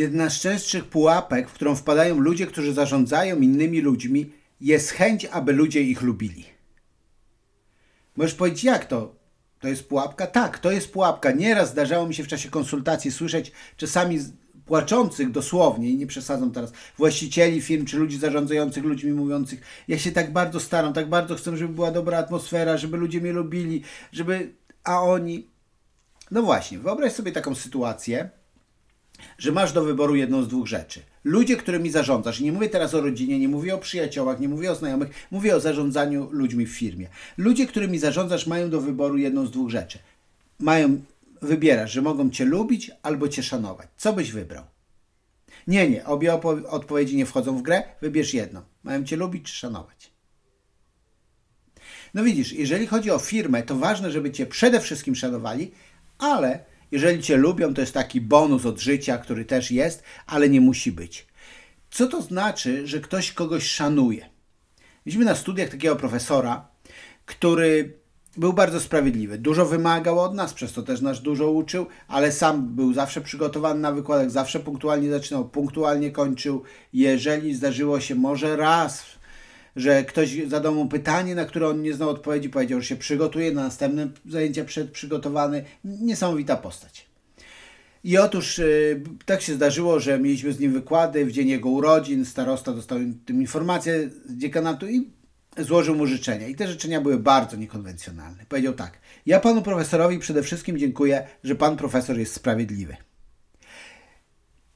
Jedna z częstszych pułapek, w którą wpadają ludzie, którzy zarządzają innymi ludźmi, jest chęć, aby ludzie ich lubili. Możesz powiedzieć, jak to? To jest pułapka? Tak, to jest pułapka. Nieraz zdarzało mi się w czasie konsultacji słyszeć czasami płaczących dosłownie, i nie przesadzam teraz, właścicieli firm czy ludzi zarządzających ludźmi mówiących, ja się tak bardzo staram, tak bardzo chcę, żeby była dobra atmosfera, żeby ludzie mnie lubili, żeby, a oni... No właśnie, wyobraź sobie taką sytuację, że masz do wyboru jedną z dwóch rzeczy. Ludzie, którymi zarządzasz, i nie mówię teraz o rodzinie, nie mówię o przyjaciołach, nie mówię o znajomych, mówię o zarządzaniu ludźmi w firmie. Ludzie, którymi zarządzasz, mają do wyboru jedną z dwóch rzeczy. Mają, wybierasz, że mogą cię lubić albo cię szanować. Co byś wybrał? Nie, nie, obie odpowiedzi nie wchodzą w grę, wybierz jedną. Mają cię lubić czy szanować. No widzisz, jeżeli chodzi o firmę, to ważne, żeby cię przede wszystkim szanowali, ale jeżeli cię lubią, to jest taki bonus od życia, który też jest, ale nie musi być. Co to znaczy, że ktoś kogoś szanuje? Mieliśmy na studiach takiego profesora, który był bardzo sprawiedliwy. Dużo wymagał od nas, przez to też nas dużo uczył, ale sam był zawsze przygotowany na wykładach, zawsze punktualnie zaczynał, punktualnie kończył. Jeżeli zdarzyło się może raz, że ktoś zadał mu pytanie, na które on nie znał odpowiedzi, powiedział, że się przygotuje na następne zajęcia przygotowany. Niesamowita postać. I otóż y, tak się zdarzyło, że mieliśmy z nim wykłady w dzień jego urodzin. Starosta dostał tym informację z dziekanatu i złożył mu życzenia. I te życzenia były bardzo niekonwencjonalne. Powiedział tak: Ja panu profesorowi przede wszystkim dziękuję, że pan profesor jest sprawiedliwy.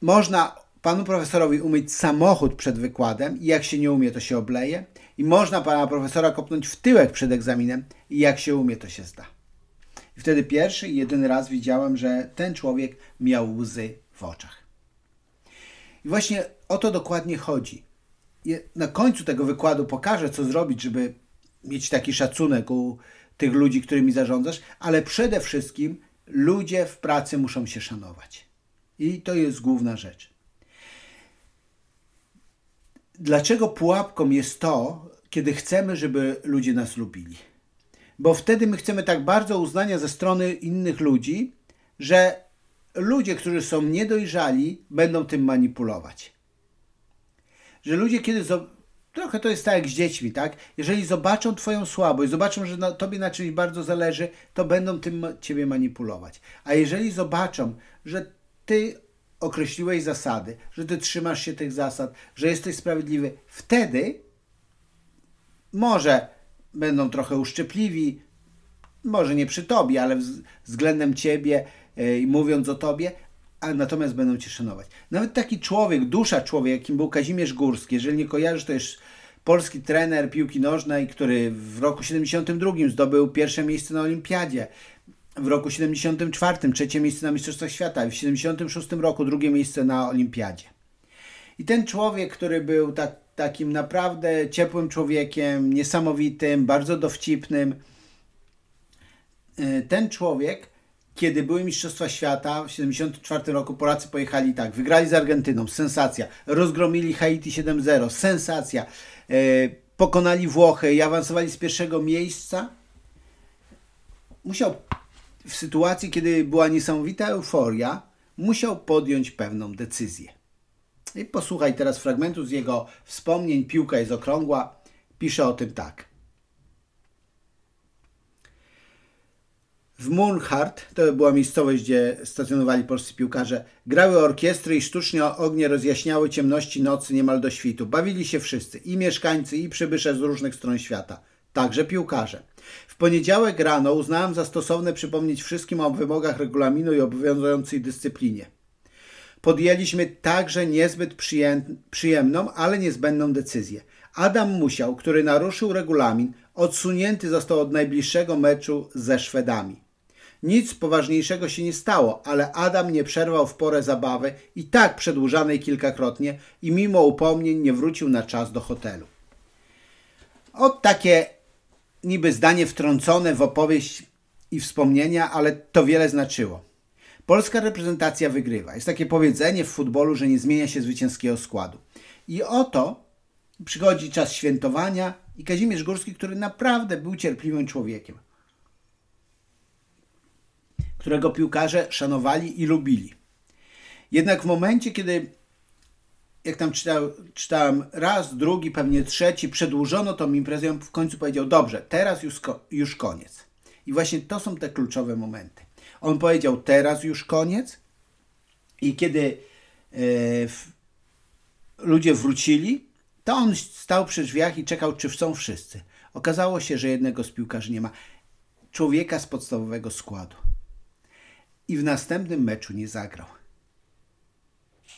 Można panu profesorowi umyć samochód przed wykładem i jak się nie umie, to się obleje. I można pana profesora kopnąć w tyłek przed egzaminem i jak się umie, to się zda. I wtedy pierwszy i jedyny raz widziałem, że ten człowiek miał łzy w oczach. I właśnie o to dokładnie chodzi. Na końcu tego wykładu pokażę, co zrobić, żeby mieć taki szacunek u tych ludzi, którymi zarządzasz, ale przede wszystkim ludzie w pracy muszą się szanować. I to jest główna rzecz. Dlaczego pułapką jest to, kiedy chcemy, żeby ludzie nas lubili? Bo wtedy my chcemy tak bardzo uznania ze strony innych ludzi, że ludzie, którzy są niedojrzali, będą tym manipulować. Że ludzie, kiedy. Trochę to jest tak jak z dziećmi, tak? Jeżeli zobaczą Twoją słabość, zobaczą, że na, Tobie na czymś bardzo zależy, to będą tym Ciebie manipulować. A jeżeli zobaczą, że Ty określiłeś zasady, że ty trzymasz się tych zasad, że jesteś sprawiedliwy, wtedy może będą trochę uszczypliwi, może nie przy tobie, ale względem ciebie e, i mówiąc o tobie, a natomiast będą cię szanować. Nawet taki człowiek, dusza człowiek, jakim był Kazimierz Górski, jeżeli nie kojarzysz, to jest polski trener piłki nożnej, który w roku 72 zdobył pierwsze miejsce na olimpiadzie w roku 74 trzecie miejsce na Mistrzostwach Świata i w 76 roku drugie miejsce na Olimpiadzie. I ten człowiek, który był tak, takim naprawdę ciepłym człowiekiem, niesamowitym, bardzo dowcipnym, e, ten człowiek, kiedy były Mistrzostwa Świata w 74 roku, Polacy pojechali tak, wygrali z Argentyną, sensacja, rozgromili Haiti 7-0, sensacja, e, pokonali Włochy i awansowali z pierwszego miejsca, musiał w sytuacji, kiedy była niesamowita euforia, musiał podjąć pewną decyzję. I posłuchaj teraz fragmentu z jego wspomnień. Piłka jest okrągła. Pisze o tym tak. W Murnhart, to była miejscowość, gdzie stacjonowali polscy piłkarze, grały orkiestry i sztucznie ognie rozjaśniały ciemności nocy niemal do świtu. Bawili się wszyscy, i mieszkańcy, i przybysze z różnych stron świata, także piłkarze. W poniedziałek rano uznałem za stosowne przypomnieć wszystkim o wymogach regulaminu i obowiązującej dyscyplinie. Podjęliśmy także niezbyt przyjemną, ale niezbędną decyzję. Adam Musiał, który naruszył regulamin, odsunięty został od najbliższego meczu ze Szwedami. Nic poważniejszego się nie stało, ale Adam nie przerwał w porę zabawy i tak przedłużanej kilkakrotnie i mimo upomnień nie wrócił na czas do hotelu. Od takie niby zdanie wtrącone w opowieść i wspomnienia, ale to wiele znaczyło. Polska reprezentacja wygrywa. Jest takie powiedzenie w futbolu, że nie zmienia się zwycięskiego składu. I oto przychodzi czas świętowania i Kazimierz Górski, który naprawdę był cierpliwym człowiekiem, którego piłkarze szanowali i lubili. Jednak w momencie, kiedy jak tam czytał, czytałem raz, drugi, pewnie trzeci, przedłużono tą imprezę, on w końcu powiedział, dobrze, teraz już, już koniec. I właśnie to są te kluczowe momenty. On powiedział, teraz już koniec i kiedy e, w, ludzie wrócili, to on stał przy drzwiach i czekał, czy są wszyscy. Okazało się, że jednego z piłkarzy nie ma. Człowieka z podstawowego składu. I w następnym meczu nie zagrał.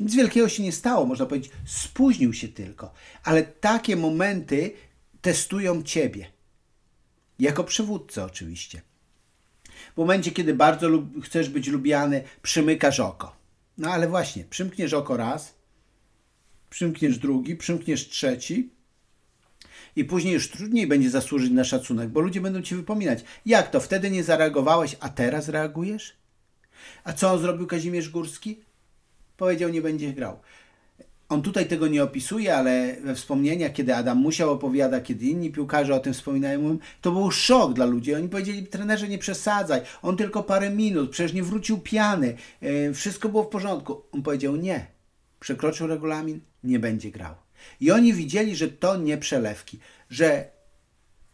Nic wielkiego się nie stało, można powiedzieć, spóźnił się tylko. Ale takie momenty testują ciebie. Jako przywódcę oczywiście. W momencie, kiedy bardzo chcesz być lubiany, przymykasz oko. No ale właśnie, przymkniesz oko raz, przymkniesz drugi, przymkniesz trzeci i później już trudniej będzie zasłużyć na szacunek, bo ludzie będą ci wypominać, jak to wtedy nie zareagowałeś, a teraz reagujesz? A co on zrobił Kazimierz Górski? Powiedział, nie będzie grał. On tutaj tego nie opisuje, ale we wspomnieniach, kiedy Adam musiał opowiada, kiedy inni piłkarze o tym wspominają, to był szok dla ludzi. Oni powiedzieli, trenerze nie przesadzaj, on tylko parę minut, przecież nie wrócił piany, e, wszystko było w porządku. On powiedział, nie, przekroczył regulamin, nie będzie grał. I oni widzieli, że to nie przelewki, że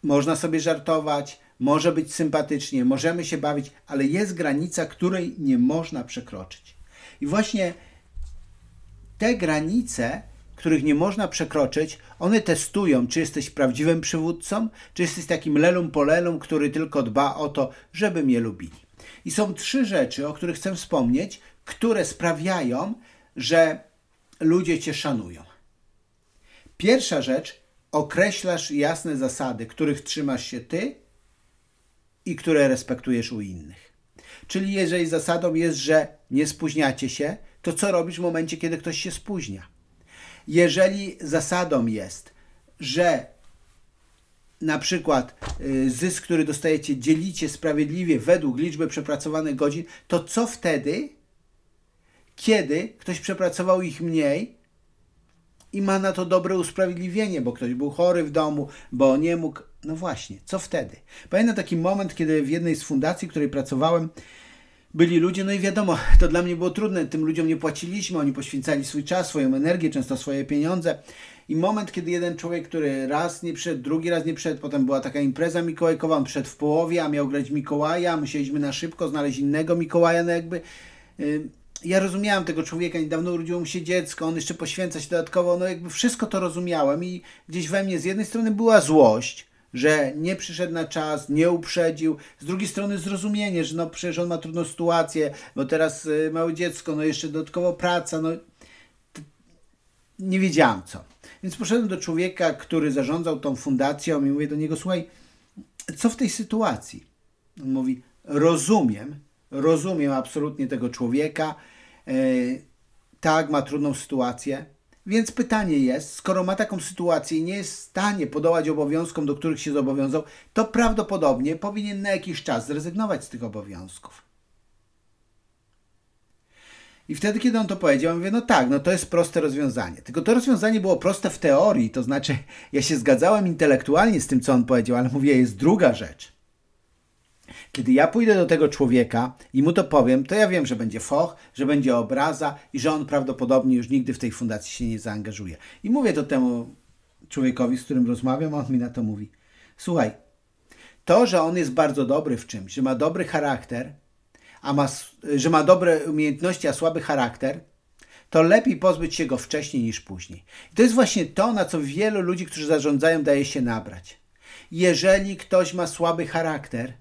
można sobie żartować, może być sympatycznie, możemy się bawić, ale jest granica, której nie można przekroczyć. I właśnie te granice, których nie można przekroczyć, one testują, czy jesteś prawdziwym przywódcą, czy jesteś takim lelum polelum, który tylko dba o to, żeby mnie lubili. I są trzy rzeczy, o których chcę wspomnieć, które sprawiają, że ludzie cię szanują. Pierwsza rzecz, określasz jasne zasady, których trzymasz się ty i które respektujesz u innych. Czyli jeżeli zasadą jest, że nie spóźniacie się, to co robisz w momencie, kiedy ktoś się spóźnia? Jeżeli zasadą jest, że na przykład y, zysk, który dostajecie, dzielicie sprawiedliwie według liczby przepracowanych godzin, to co wtedy, kiedy ktoś przepracował ich mniej i ma na to dobre usprawiedliwienie, bo ktoś był chory w domu, bo nie mógł. No właśnie, co wtedy? Pamiętam taki moment, kiedy w jednej z fundacji, w której pracowałem, byli ludzie, no i wiadomo, to dla mnie było trudne, tym ludziom nie płaciliśmy, oni poświęcali swój czas, swoją energię, często swoje pieniądze. I moment, kiedy jeden człowiek, który raz nie przyszedł, drugi raz nie przyszedł, potem była taka impreza mikołajkowa, on przyszedł w połowie, a miał grać Mikołaja, musieliśmy na szybko znaleźć innego Mikołaja, no jakby... Yy, ja rozumiałem tego człowieka, niedawno urodziło mu się dziecko, on jeszcze poświęca się dodatkowo, no jakby wszystko to rozumiałem i gdzieś we mnie z jednej strony była złość, że nie przyszedł na czas, nie uprzedził. Z drugiej strony zrozumienie, że no przecież on ma trudną sytuację, bo teraz y, małe dziecko, no jeszcze dodatkowo praca, no nie wiedziałam co. Więc poszedłem do człowieka, który zarządzał tą fundacją i mówię do niego, słuchaj, co w tej sytuacji? On mówi, rozumiem, rozumiem absolutnie tego człowieka, e, tak, ma trudną sytuację, więc pytanie jest, skoro ma taką sytuację i nie jest w stanie podołać obowiązkom, do których się zobowiązał, to prawdopodobnie powinien na jakiś czas zrezygnować z tych obowiązków. I wtedy, kiedy on to powiedział, mówię, no tak, no to jest proste rozwiązanie. Tylko to rozwiązanie było proste w teorii, to znaczy ja się zgadzałem intelektualnie z tym, co on powiedział, ale mówię, jest druga rzecz. Kiedy ja pójdę do tego człowieka i mu to powiem, to ja wiem, że będzie foch, że będzie obraza i że on prawdopodobnie już nigdy w tej fundacji się nie zaangażuje. I mówię to temu człowiekowi, z którym rozmawiam, a on mi na to mówi: Słuchaj, to, że on jest bardzo dobry w czymś, że ma dobry charakter, a ma, że ma dobre umiejętności, a słaby charakter, to lepiej pozbyć się go wcześniej niż później. I to jest właśnie to, na co wielu ludzi, którzy zarządzają, daje się nabrać. Jeżeli ktoś ma słaby charakter,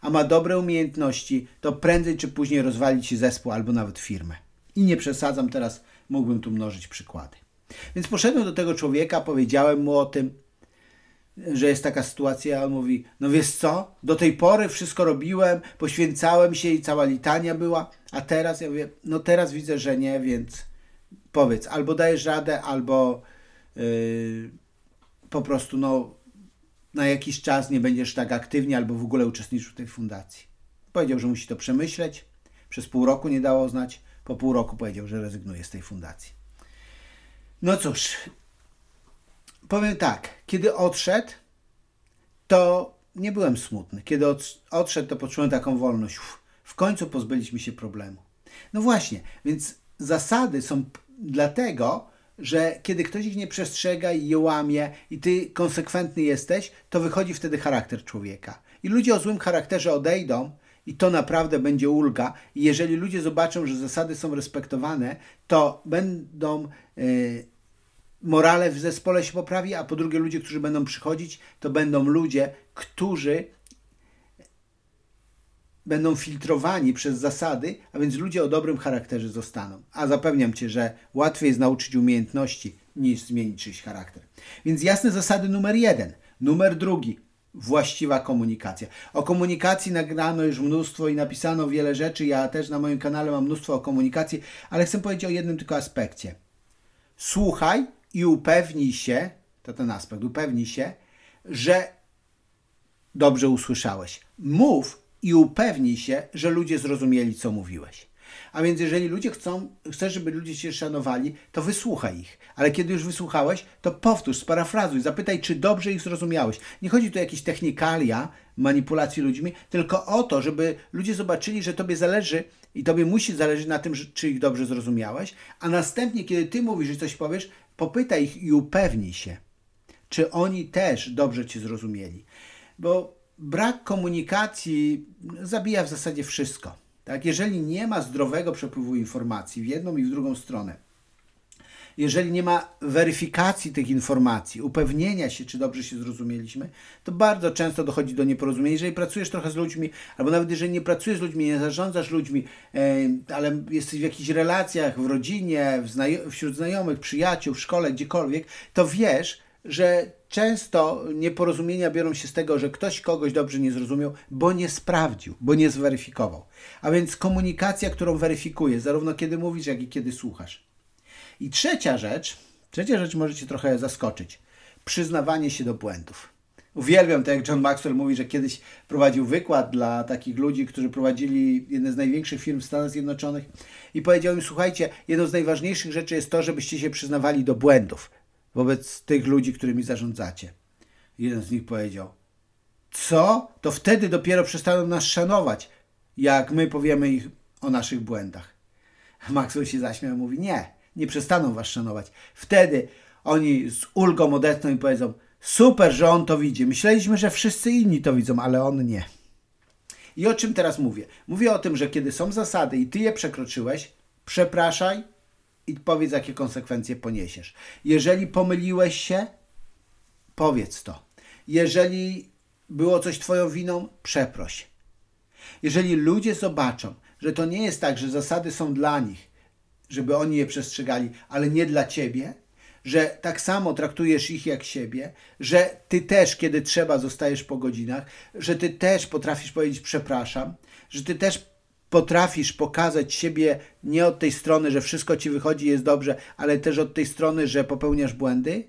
a ma dobre umiejętności, to prędzej czy później rozwalić się zespół albo nawet firmę. I nie przesadzam, teraz mógłbym tu mnożyć przykłady. Więc poszedłem do tego człowieka, powiedziałem mu o tym, że jest taka sytuacja, a on mówi, no wiesz co, do tej pory wszystko robiłem, poświęcałem się i cała litania była, a teraz, ja mówię, no teraz widzę, że nie, więc powiedz, albo dajesz radę, albo yy, po prostu, no na jakiś czas nie będziesz tak aktywnie albo w ogóle uczestniczył w tej fundacji. Powiedział, że musi to przemyśleć. Przez pół roku nie dało znać. Po pół roku powiedział, że rezygnuje z tej fundacji. No cóż, powiem tak, kiedy odszedł, to nie byłem smutny. Kiedy odszedł, to poczułem taką wolność. Uf, w końcu pozbyliśmy się problemu. No właśnie, więc zasady są dlatego, że kiedy ktoś ich nie przestrzega i je łamie i ty konsekwentny jesteś, to wychodzi wtedy charakter człowieka. I ludzie o złym charakterze odejdą i to naprawdę będzie ulga. I jeżeli ludzie zobaczą, że zasady są respektowane, to będą yy, morale w zespole się poprawi, a po drugie ludzie, którzy będą przychodzić, to będą ludzie, którzy będą filtrowani przez zasady, a więc ludzie o dobrym charakterze zostaną. A zapewniam Cię, że łatwiej jest nauczyć umiejętności niż zmienić czyjś charakter. Więc jasne zasady numer jeden. Numer drugi. Właściwa komunikacja. O komunikacji nagrano już mnóstwo i napisano wiele rzeczy. Ja też na moim kanale mam mnóstwo o komunikacji, ale chcę powiedzieć o jednym tylko aspekcie. Słuchaj i upewnij się, to ten aspekt, upewnij się, że dobrze usłyszałeś. Mów i upewnij się, że ludzie zrozumieli, co mówiłeś. A więc jeżeli ludzie chcą, chcesz, żeby ludzie cię szanowali, to wysłuchaj ich. Ale kiedy już wysłuchałeś, to powtórz, sparafrazuj, zapytaj, czy dobrze ich zrozumiałeś. Nie chodzi tu o jakieś technikalia manipulacji ludźmi, tylko o to, żeby ludzie zobaczyli, że tobie zależy i tobie musi zależeć na tym, czy ich dobrze zrozumiałeś, a następnie, kiedy ty mówisz, że coś powiesz, popytaj ich i upewnij się, czy oni też dobrze cię zrozumieli. Bo brak komunikacji zabija w zasadzie wszystko. Tak? Jeżeli nie ma zdrowego przepływu informacji w jedną i w drugą stronę, jeżeli nie ma weryfikacji tych informacji, upewnienia się, czy dobrze się zrozumieliśmy, to bardzo często dochodzi do nieporozumień. Jeżeli pracujesz trochę z ludźmi, albo nawet jeżeli nie pracujesz z ludźmi, nie zarządzasz ludźmi, ale jesteś w jakichś relacjach, w rodzinie, wśród znajomych, przyjaciół, w szkole, gdziekolwiek, to wiesz, że często nieporozumienia biorą się z tego, że ktoś kogoś dobrze nie zrozumiał, bo nie sprawdził, bo nie zweryfikował. A więc komunikacja, którą weryfikuje, zarówno kiedy mówisz, jak i kiedy słuchasz. I trzecia rzecz, trzecia rzecz może Cię trochę zaskoczyć. Przyznawanie się do błędów. Uwielbiam to, jak John Maxwell mówi, że kiedyś prowadził wykład dla takich ludzi, którzy prowadzili jedne z największych firm w Stanach Zjednoczonych i powiedział im, słuchajcie, jedną z najważniejszych rzeczy jest to, żebyście się przyznawali do błędów wobec tych ludzi, którymi zarządzacie. Jeden z nich powiedział: Co? To wtedy dopiero przestaną nas szanować, jak my powiemy ich o naszych błędach. Maxwell się zaśmiał i mówi: Nie, nie przestaną was szanować. Wtedy oni z ulgą odetchną i powiedzą: Super, że on to widzi. Myśleliśmy, że wszyscy inni to widzą, ale on nie. I o czym teraz mówię? Mówię o tym, że kiedy są zasady i ty je przekroczyłeś, przepraszaj i powiedz, jakie konsekwencje poniesiesz. Jeżeli pomyliłeś się, powiedz to. Jeżeli było coś Twoją winą, przeproś. Jeżeli ludzie zobaczą, że to nie jest tak, że zasady są dla nich, żeby oni je przestrzegali, ale nie dla Ciebie, że tak samo traktujesz ich jak siebie, że Ty też, kiedy trzeba, zostajesz po godzinach, że Ty też potrafisz powiedzieć przepraszam, że Ty też potrafisz pokazać siebie nie od tej strony, że wszystko ci wychodzi jest dobrze, ale też od tej strony, że popełniasz błędy,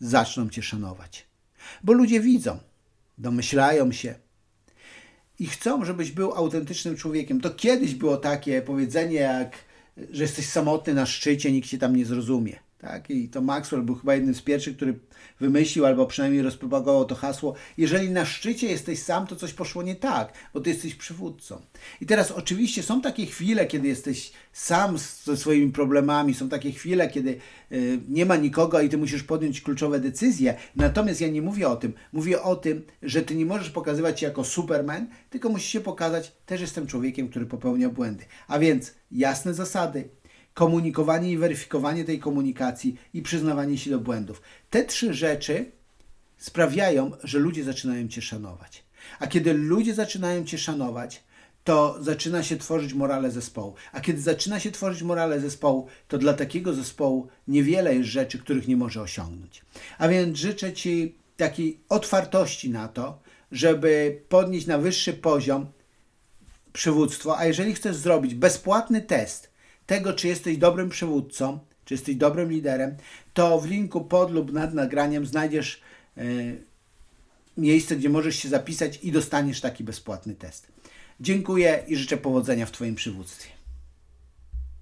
zaczną cię szanować. Bo ludzie widzą, domyślają się i chcą, żebyś był autentycznym człowiekiem. To kiedyś było takie powiedzenie, jak że jesteś samotny na szczycie, nikt cię tam nie zrozumie. Tak? I to Maxwell był chyba jednym z pierwszych, który wymyślił albo przynajmniej rozpropagował to hasło. Jeżeli na szczycie jesteś sam, to coś poszło nie tak, bo ty jesteś przywódcą. I teraz oczywiście są takie chwile, kiedy jesteś sam ze swoimi problemami, są takie chwile, kiedy y, nie ma nikogo i ty musisz podjąć kluczowe decyzje. Natomiast ja nie mówię o tym. Mówię o tym, że ty nie możesz pokazywać się jako Superman, tylko musisz się pokazać, też jestem człowiekiem, który popełnia błędy. A więc jasne zasady, komunikowanie i weryfikowanie tej komunikacji i przyznawanie się do błędów. Te trzy rzeczy sprawiają, że ludzie zaczynają Cię szanować. A kiedy ludzie zaczynają Cię szanować, to zaczyna się tworzyć morale zespołu. A kiedy zaczyna się tworzyć morale zespołu, to dla takiego zespołu niewiele jest rzeczy, których nie może osiągnąć. A więc życzę Ci takiej otwartości na to, żeby podnieść na wyższy poziom przywództwo, a jeżeli chcesz zrobić bezpłatny test tego, czy jesteś dobrym przywódcą, czy jesteś dobrym liderem, to w linku pod lub nad nagraniem znajdziesz e, miejsce, gdzie możesz się zapisać i dostaniesz taki bezpłatny test. Dziękuję i życzę powodzenia w Twoim przywództwie.